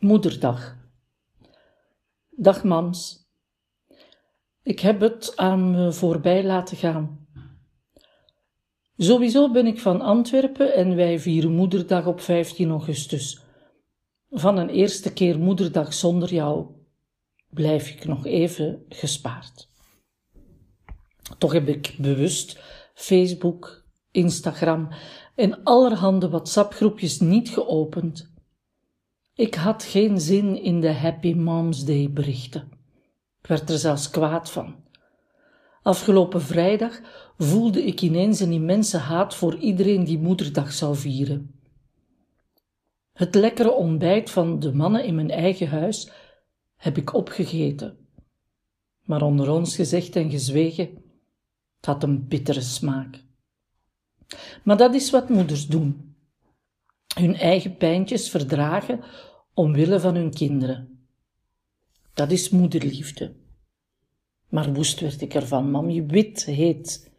Moederdag. Dag mams. Ik heb het aan me voorbij laten gaan. Sowieso ben ik van Antwerpen en wij vieren Moederdag op 15 augustus. Van een eerste keer Moederdag zonder jou blijf ik nog even gespaard. Toch heb ik bewust Facebook, Instagram en allerhande WhatsApp-groepjes niet geopend ik had geen zin in de Happy Moms Day berichten. Ik werd er zelfs kwaad van. Afgelopen vrijdag voelde ik ineens een immense haat voor iedereen die moederdag zou vieren. Het lekkere ontbijt van de mannen in mijn eigen huis heb ik opgegeten. Maar onder ons gezegd en gezwegen, het had een bittere smaak. Maar dat is wat moeders doen. Hun eigen pijntjes verdragen omwille van hun kinderen. Dat is moederliefde. Maar woest werd ik ervan, mam, wit heet.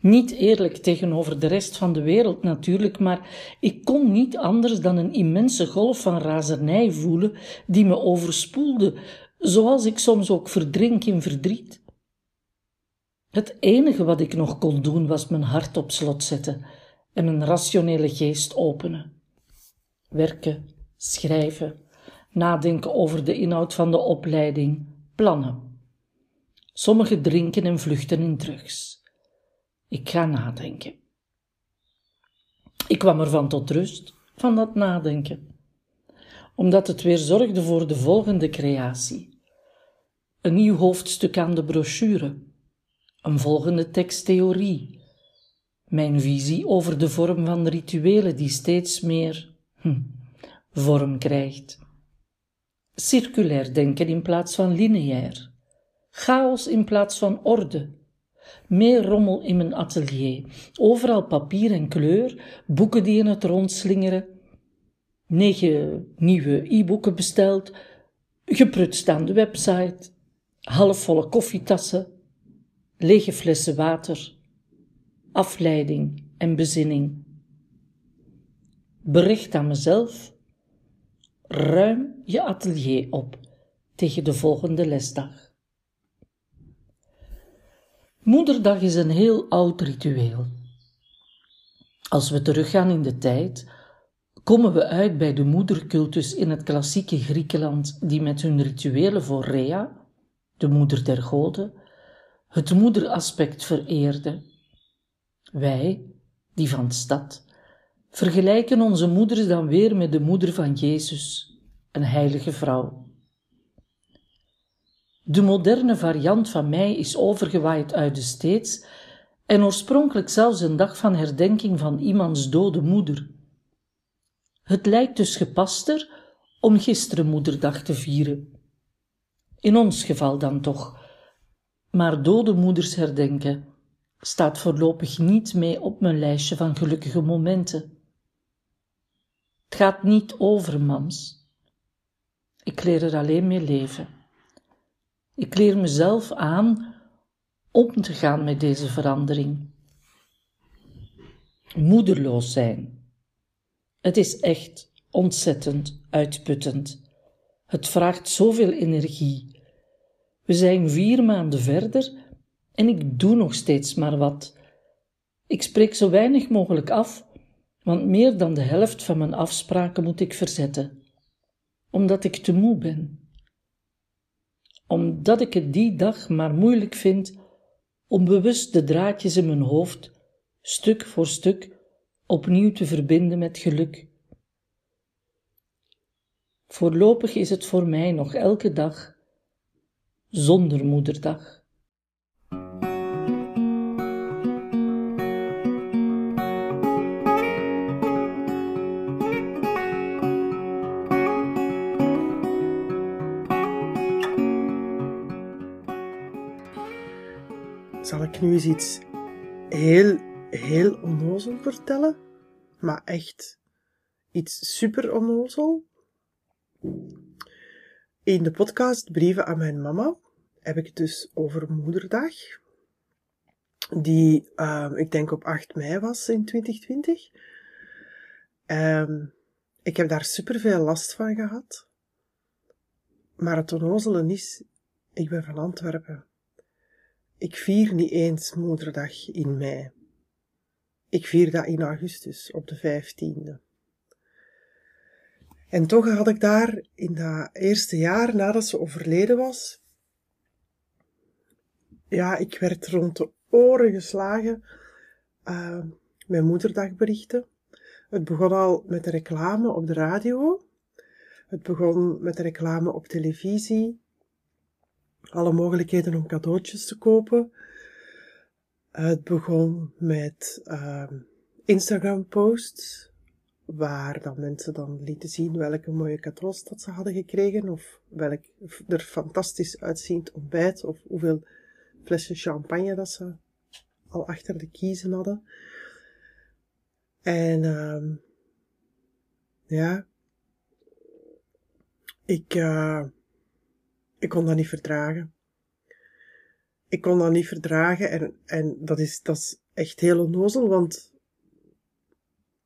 Niet eerlijk tegenover de rest van de wereld natuurlijk, maar ik kon niet anders dan een immense golf van razernij voelen die me overspoelde, zoals ik soms ook verdrink in verdriet. Het enige wat ik nog kon doen was mijn hart op slot zetten en een rationele geest openen. Werken, schrijven, nadenken over de inhoud van de opleiding, plannen. Sommigen drinken en vluchten in drugs. Ik ga nadenken. Ik kwam ervan tot rust, van dat nadenken, omdat het weer zorgde voor de volgende creatie. Een nieuw hoofdstuk aan de brochure, een volgende teksttheorie, mijn visie over de vorm van rituelen die steeds meer hm, vorm krijgt. Circulair denken in plaats van lineair. Chaos in plaats van orde. Meer rommel in mijn atelier. Overal papier en kleur, boeken die in het rond slingeren. Negen nieuwe e-boeken besteld, geprutst aan de website, halfvolle koffietassen, lege flessen water, afleiding en bezinning. Bericht aan mezelf Ruim je atelier op tegen de volgende lesdag. Moederdag is een heel oud ritueel. Als we teruggaan in de tijd, komen we uit bij de moedercultus in het klassieke Griekenland, die met hun rituelen voor Rhea, de moeder der goden, het moederaspect vereerde. Wij, die van stad, vergelijken onze moeders dan weer met de moeder van Jezus, een heilige vrouw. De moderne variant van mij is overgewaaid uit de steeds en oorspronkelijk zelfs een dag van herdenking van iemands dode moeder. Het lijkt dus gepaster om gisteren moederdag te vieren. In ons geval dan toch. Maar dode moeders herdenken staat voorlopig niet mee op mijn lijstje van gelukkige momenten. Het gaat niet over, mams. Ik leer er alleen mee leven. Ik leer mezelf aan om te gaan met deze verandering. Moederloos zijn. Het is echt ontzettend uitputtend. Het vraagt zoveel energie. We zijn vier maanden verder en ik doe nog steeds maar wat. Ik spreek zo weinig mogelijk af want meer dan de helft van mijn afspraken moet ik verzetten, omdat ik te moe ben. Omdat ik het die dag maar moeilijk vind om bewust de draadjes in mijn hoofd stuk voor stuk opnieuw te verbinden met geluk. Voorlopig is het voor mij nog elke dag zonder moederdag. Ik nu eens iets heel, heel onnozel vertellen. Maar echt iets super onnozel. In de podcast Brieven aan mijn mama heb ik het dus over Moederdag. Die, uh, ik denk op 8 mei was in 2020. Um, ehm, ik heb daar super veel last van gehad. Maar het onnozele is, ik ben van Antwerpen. Ik vier niet eens moederdag in mei. Ik vier dat in augustus, op de vijftiende. En toch had ik daar in dat eerste jaar nadat ze overleden was, ja, ik werd rond de oren geslagen uh, met moederdagberichten. Het begon al met reclame op de radio. Het begon met reclame op televisie. Alle mogelijkheden om cadeautjes te kopen. Het begon met uh, Instagram-posts, waar dan mensen dan lieten zien welke mooie cadeaus dat ze hadden gekregen, of welk er fantastisch uitziend ontbijt, of hoeveel flesjes champagne dat ze al achter de kiezen hadden. En uh, ja, ik, uh, ik kon dat niet verdragen. Ik kon dat niet verdragen en, en dat, is, dat is echt heel onnozel, want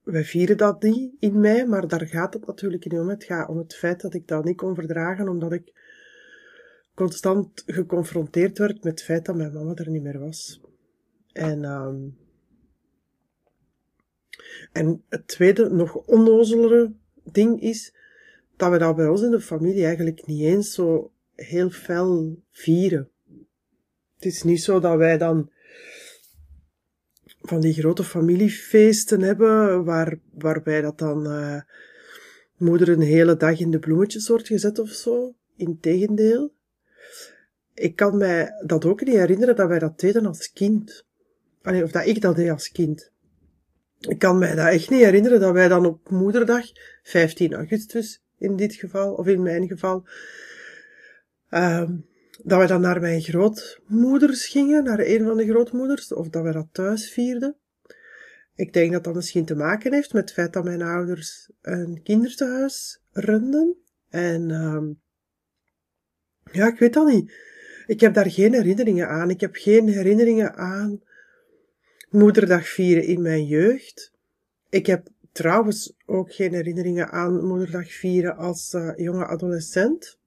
wij vieren dat niet in mei, maar daar gaat het natuurlijk niet om. Het gaat om het feit dat ik dat niet kon verdragen, omdat ik constant geconfronteerd werd met het feit dat mijn mama er niet meer was. En, um, en het tweede, nog onnozelere ding is, dat we dat bij ons in de familie eigenlijk niet eens zo heel fel vieren. Het is niet zo dat wij dan van die grote familiefeesten hebben, waar, waarbij dat dan uh, moeder een hele dag in de bloemetjes wordt gezet of zo. Integendeel. Ik kan mij dat ook niet herinneren dat wij dat deden als kind. Of dat ik dat deed als kind. Ik kan mij dat echt niet herinneren dat wij dan op moederdag, 15 augustus in dit geval, of in mijn geval, um, dat wij dan naar mijn grootmoeders gingen, naar een van de grootmoeders, of dat wij dat thuis vierden. Ik denk dat dat misschien te maken heeft met het feit dat mijn ouders een kinderthuis runden. En um, ja, ik weet dat niet. Ik heb daar geen herinneringen aan. Ik heb geen herinneringen aan moederdag vieren in mijn jeugd. Ik heb trouwens ook geen herinneringen aan moederdag vieren als uh, jonge adolescent.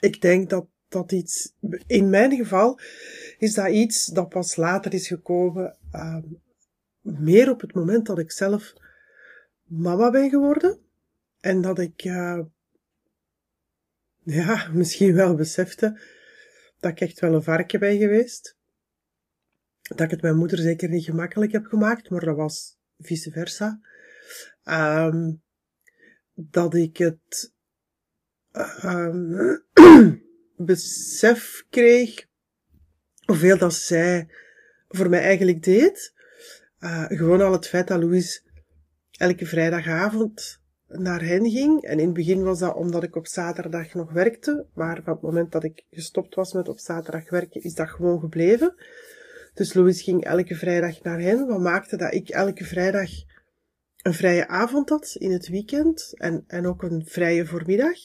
Ik denk dat dat iets, in mijn geval, is dat iets dat pas later is gekomen, uh, meer op het moment dat ik zelf mama ben geworden. En dat ik, uh, ja, misschien wel besefte dat ik echt wel een varken ben geweest. Dat ik het mijn moeder zeker niet gemakkelijk heb gemaakt, maar dat was vice versa. Um, dat ik het um, besef kreeg hoeveel dat zij voor mij eigenlijk deed. Uh, gewoon al het feit dat Louise elke vrijdagavond naar hen ging. En in het begin was dat omdat ik op zaterdag nog werkte. Maar van het moment dat ik gestopt was met op zaterdag werken, is dat gewoon gebleven. Dus Louis ging elke vrijdag naar hen, wat maakte dat ik elke vrijdag een vrije avond had in het weekend en, en ook een vrije voormiddag.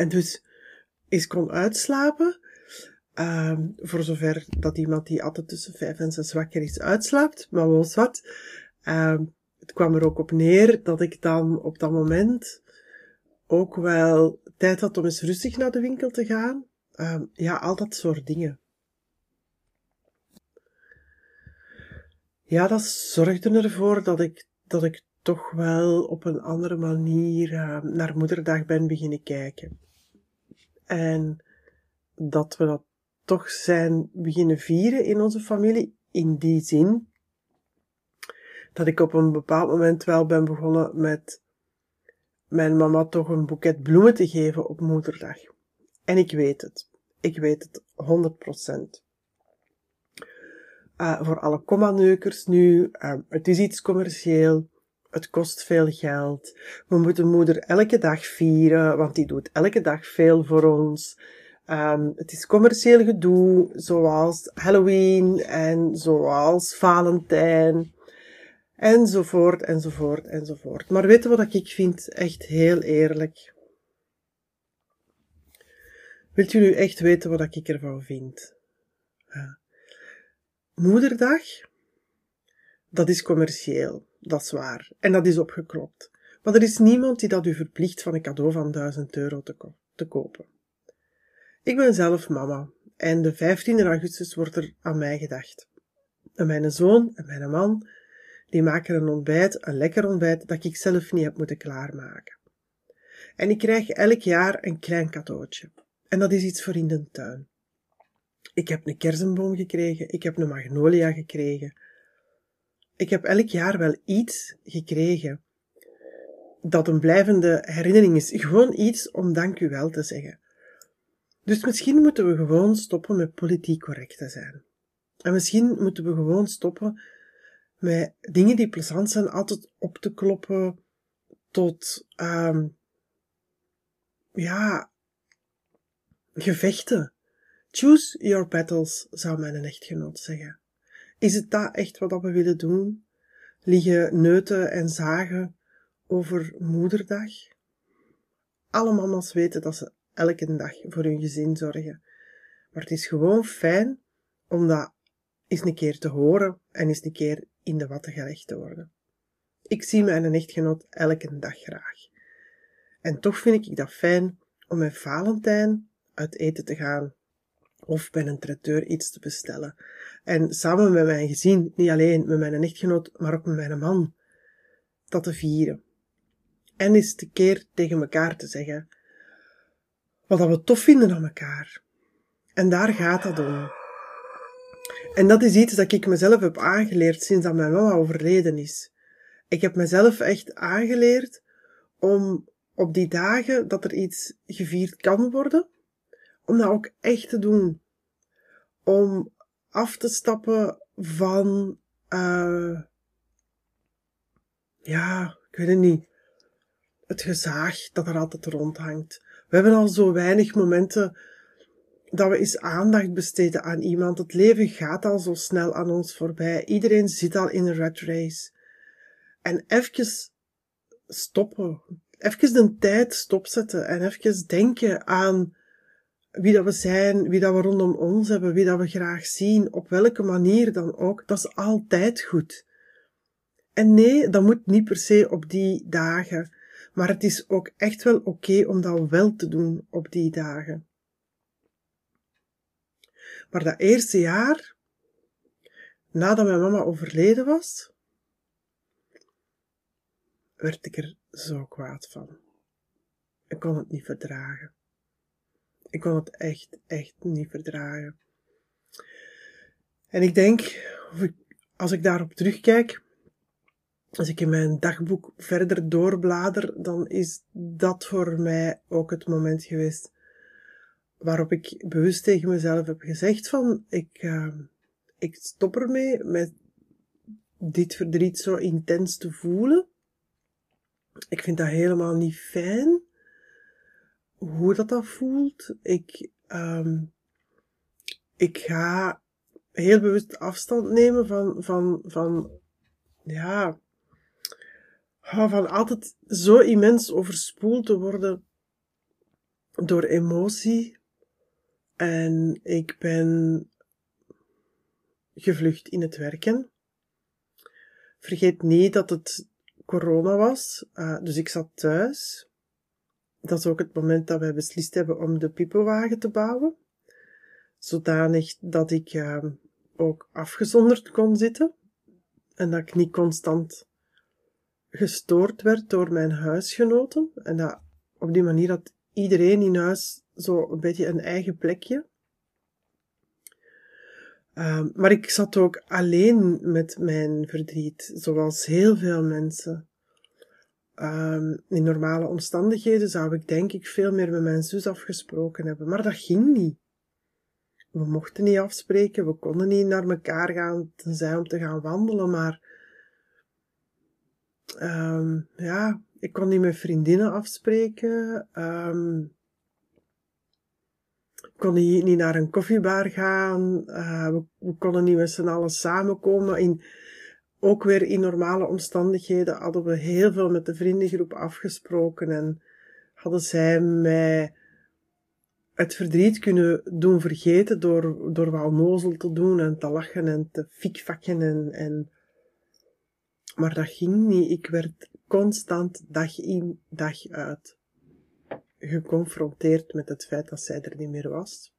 En dus eens kon uitslapen, um, voor zover dat iemand die altijd tussen vijf en zes wakker is uitslaapt, maar wel wat. Um, het kwam er ook op neer dat ik dan op dat moment ook wel tijd had om eens rustig naar de winkel te gaan. Um, ja, al dat soort dingen. ja, dat zorgde ervoor dat ik, dat ik toch wel op een andere manier naar moederdag ben beginnen kijken. En dat we dat toch zijn beginnen vieren in onze familie, in die zin dat ik op een bepaald moment wel ben begonnen met mijn mama toch een boeket bloemen te geven op moederdag. En ik weet het. Ik weet het 100%. Uh, voor alle commaneukers nu, uh, het is iets commercieel, het kost veel geld. We moeten moeder elke dag vieren, want die doet elke dag veel voor ons. Um, het is commercieel gedoe, zoals Halloween en zoals Valentijn. Enzovoort, enzovoort, enzovoort. Maar weet je wat ik vind? Echt heel eerlijk. Wilt u nu echt weten wat ik ervan vind? Ja. Moederdag, dat is commercieel, dat is waar. En dat is opgeklopt. Maar er is niemand die dat u verplicht van een cadeau van 1000 euro te, te kopen. Ik ben zelf mama en de 15 augustus wordt er aan mij gedacht. En mijn zoon en mijn man, die maken een ontbijt, een lekker ontbijt, dat ik zelf niet heb moeten klaarmaken. En ik krijg elk jaar een klein cadeautje. En dat is iets voor in de tuin. Ik heb een kersenboom gekregen, ik heb een magnolia gekregen. Ik heb elk jaar wel iets gekregen dat een blijvende herinnering is. Gewoon iets om dank u wel te zeggen. Dus misschien moeten we gewoon stoppen met politiek correct te zijn. En misschien moeten we gewoon stoppen met dingen die plezant zijn altijd op te kloppen tot, um, ja, gevechten. Choose your battles, zou mijn echtgenoot zeggen. Is het dat echt wat we willen doen? Liggen neuten en zagen over moederdag? Alle mama's weten dat ze elke dag voor hun gezin zorgen. Maar het is gewoon fijn om dat eens een keer te horen en eens een keer in de watten gelegd te worden. Ik zie mijn echtgenoot elke dag graag. En toch vind ik dat fijn om met Valentijn uit eten te gaan of bij een traiteur iets te bestellen. En samen met mijn gezin, niet alleen met mijn echtgenoot, maar ook met mijn man, dat te vieren. En eens een keer tegen elkaar te zeggen wat we tof vinden aan elkaar. En daar gaat dat om. En dat is iets dat ik mezelf heb aangeleerd sinds dat mijn mama overleden is. Ik heb mezelf echt aangeleerd om op die dagen dat er iets gevierd kan worden, om dat ook echt te doen. Om af te stappen van, uh, ja, ik weet het niet, het gezaag dat er altijd rondhangt. We hebben al zo weinig momenten dat we eens aandacht besteden aan iemand. Het leven gaat al zo snel aan ons voorbij. Iedereen zit al in een rat race. En even stoppen. Even de tijd stopzetten en even denken aan wie dat we zijn, wie dat we rondom ons hebben, wie dat we graag zien, op welke manier dan ook. Dat is altijd goed. En nee, dat moet niet per se op die dagen. Maar het is ook echt wel oké om dat wel te doen op die dagen. Maar dat eerste jaar, nadat mijn mama overleden was, werd ik er zo kwaad van. Ik kon het niet verdragen. Ik kon het echt, echt niet verdragen. En ik denk, als ik daarop terugkijk, als ik in mijn dagboek verder doorblader, dan is dat voor mij ook het moment geweest waarop ik bewust tegen mezelf heb gezegd van, ik, uh, ik stop ermee met dit verdriet zo intens te voelen. Ik vind dat helemaal niet fijn. Hoe dat dat voelt. Ik, um, ik ga heel bewust afstand nemen van, van, van, ja, van altijd zo immens overspoeld te worden door emotie. En ik ben gevlucht in het werken. Vergeet niet dat het corona was, uh, dus ik zat thuis. Dat is ook het moment dat wij beslist hebben om de pipowagen te bouwen. Zodanig dat ik uh, ook afgezonderd kon zitten. En dat ik niet constant gestoord werd door mijn huisgenoten. En dat op die manier had iedereen in huis zo een beetje een eigen plekje. Um, maar ik zat ook alleen met mijn verdriet, zoals heel veel mensen. Um, in normale omstandigheden zou ik denk ik veel meer met mijn zus afgesproken hebben, maar dat ging niet. We mochten niet afspreken, we konden niet naar elkaar gaan, tenzij om te gaan wandelen, maar um, ja, ik kon niet met vriendinnen afspreken. Um, ik kon niet, niet naar een koffiebar gaan. Uh, we, we, konden niet met z'n allen samenkomen. In, ook weer in normale omstandigheden hadden we heel veel met de vriendengroep afgesproken. En hadden zij mij het verdriet kunnen doen vergeten door, door wel nozel te doen en te lachen en te fikvakken en, en maar dat ging niet. Ik werd constant dag in, dag uit geconfronteerd met het feit dat zij er niet meer was.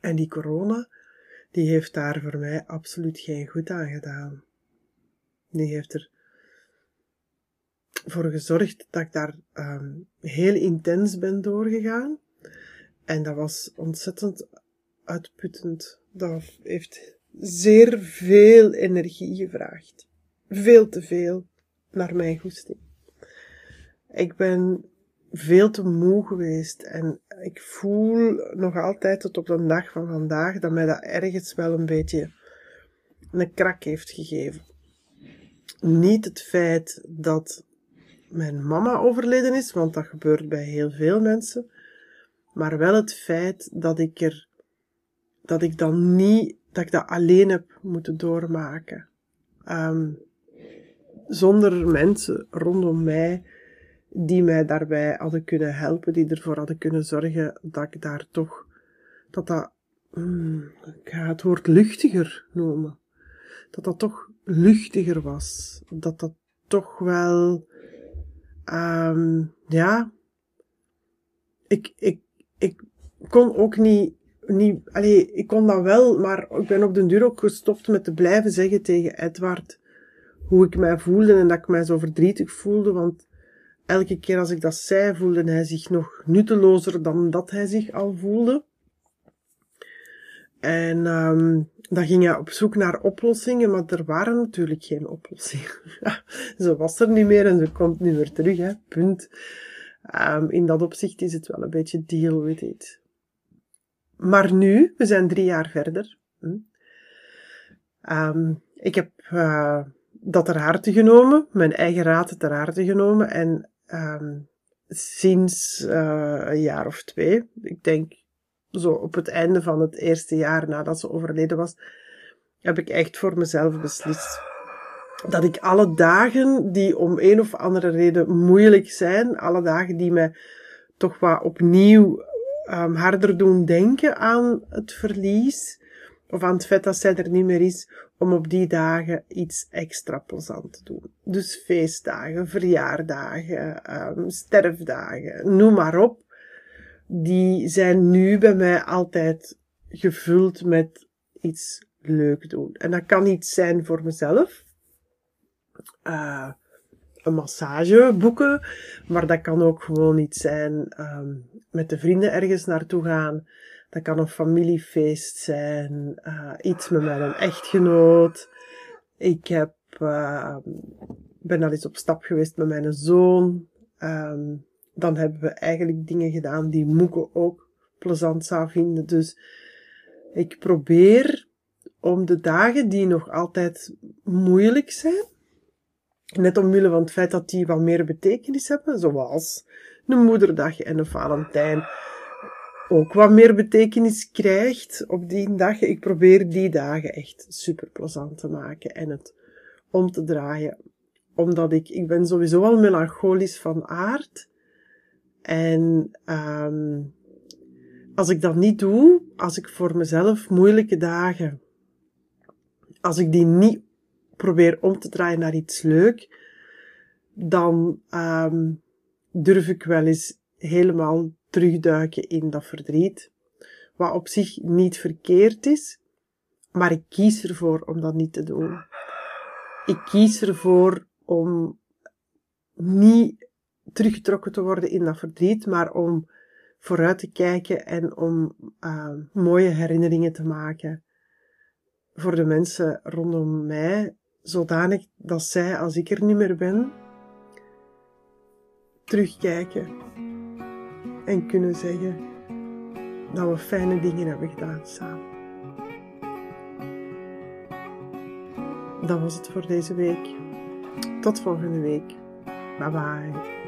En die corona, die heeft daar voor mij absoluut geen goed aan gedaan. Die heeft er voor gezorgd dat ik daar um, heel intens ben doorgegaan. En dat was ontzettend uitputtend. Dat heeft zeer veel energie gevraagd. Veel te veel naar mijn goesting. Ik ben veel te moe geweest en ik voel nog altijd tot op de dag van vandaag dat mij dat ergens wel een beetje een krak heeft gegeven. Niet het feit dat mijn mama overleden is, want dat gebeurt bij heel veel mensen, maar wel het feit dat ik er, dat ik dan niet, dat ik dat alleen heb moeten doormaken. Um, zonder mensen rondom mij die mij daarbij hadden kunnen helpen, die ervoor hadden kunnen zorgen dat ik daar toch, dat dat, hmm, ik ga het woord luchtiger noemen, dat dat toch luchtiger was, dat dat toch wel, um, ja, ik, ik, ik kon ook niet, niet, allee, ik kon dat wel, maar ik ben op den duur ook gestopt met te blijven zeggen tegen Edward hoe ik mij voelde en dat ik mij zo verdrietig voelde, want elke keer als ik dat zei, voelde hij zich nog nuttelozer dan dat hij zich al voelde. En um, dan ging hij op zoek naar oplossingen, maar er waren natuurlijk geen oplossingen. ze was er niet meer en ze komt niet meer terug, hè. punt. Um, in dat opzicht is het wel een beetje deal with it. Maar nu, we zijn drie jaar verder. Hm? Um, ik heb uh, dat ter harte genomen, mijn eigen raad ter harte genomen en um, sinds uh, een jaar of twee, ik denk zo op het einde van het eerste jaar nadat ze overleden was, heb ik echt voor mezelf beslist dat ik alle dagen die om een of andere reden moeilijk zijn, alle dagen die mij toch wat opnieuw um, harder doen denken aan het verlies, of aan het feit dat zij er niet meer is, om op die dagen iets extra plezant te doen. Dus feestdagen, verjaardagen, um, sterfdagen, noem maar op. Die zijn nu bij mij altijd gevuld met iets leuk doen. En dat kan iets zijn voor mezelf. Uh, een massage boeken, maar dat kan ook gewoon iets zijn um, met de vrienden ergens naartoe gaan. Dat kan een familiefeest zijn, uh, iets met mijn echtgenoot. Ik heb, uh, ben al eens op stap geweest met mijn zoon. Um, dan hebben we eigenlijk dingen gedaan die Moeke ook plezant zou vinden. Dus ik probeer om de dagen die nog altijd moeilijk zijn, net omwille van het feit dat die wat meer betekenis hebben, zoals een moederdag en een Valentijn, ook wat meer betekenis krijgt op die dag. Ik probeer die dagen echt super plezant te maken en het om te draaien. Omdat ik, ik ben sowieso al melancholisch van aard. En um, als ik dat niet doe, als ik voor mezelf moeilijke dagen, als ik die niet probeer om te draaien naar iets leuk, dan um, durf ik wel eens helemaal terugduiken in dat verdriet. Wat op zich niet verkeerd is, maar ik kies ervoor om dat niet te doen. Ik kies ervoor om niet teruggetrokken te worden in dat verdriet, maar om vooruit te kijken en om uh, mooie herinneringen te maken voor de mensen rondom mij, zodanig dat zij, als ik er niet meer ben, terugkijken en kunnen zeggen dat we fijne dingen hebben gedaan samen. Dat was het voor deze week. Tot volgende week. Bye bye.